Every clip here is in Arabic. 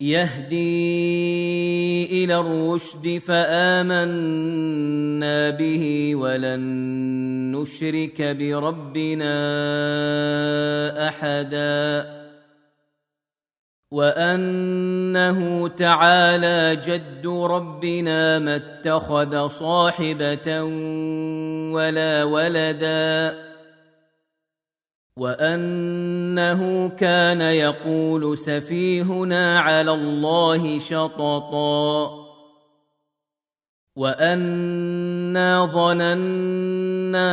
يهدي إلى الرشد فآمنا به ولن نشرك بربنا أحدا وأنه تعالى جد ربنا ما اتخذ صاحبة ولا ولدا وانه كان يقول سفيهنا على الله شططا وانا ظننا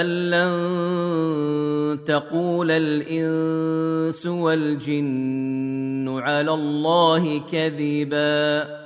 ان لن تقول الانس والجن على الله كذبا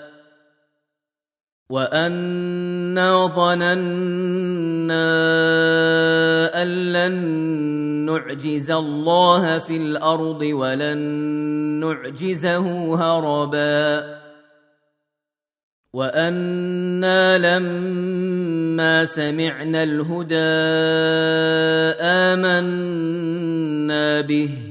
وانا ظننا ان لن نعجز الله في الأرض ولن نعجزه هربا وأنا لما سمعنا الهدى امنا به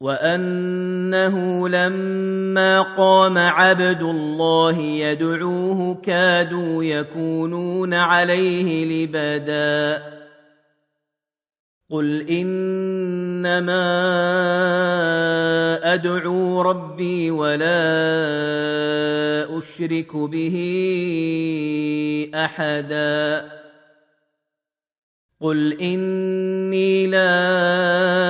وانه لما قام عبد الله يدعوه كادوا يكونون عليه لبدا قل انما ادعو ربي ولا اشرك به احدا قل اني لا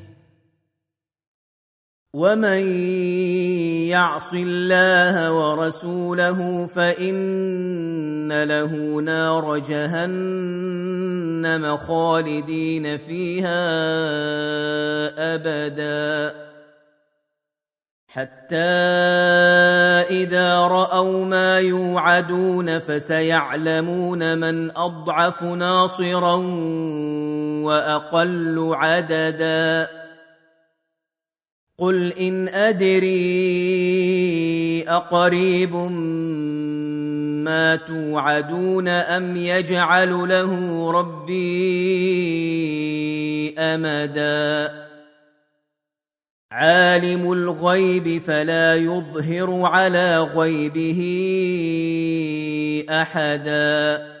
ومن يعص الله ورسوله فان له نار جهنم خالدين فيها ابدا حتى اذا راوا ما يوعدون فسيعلمون من اضعف ناصرا واقل عددا قل ان ادري اقريب ما توعدون ام يجعل له ربي امدا عالم الغيب فلا يظهر على غيبه احدا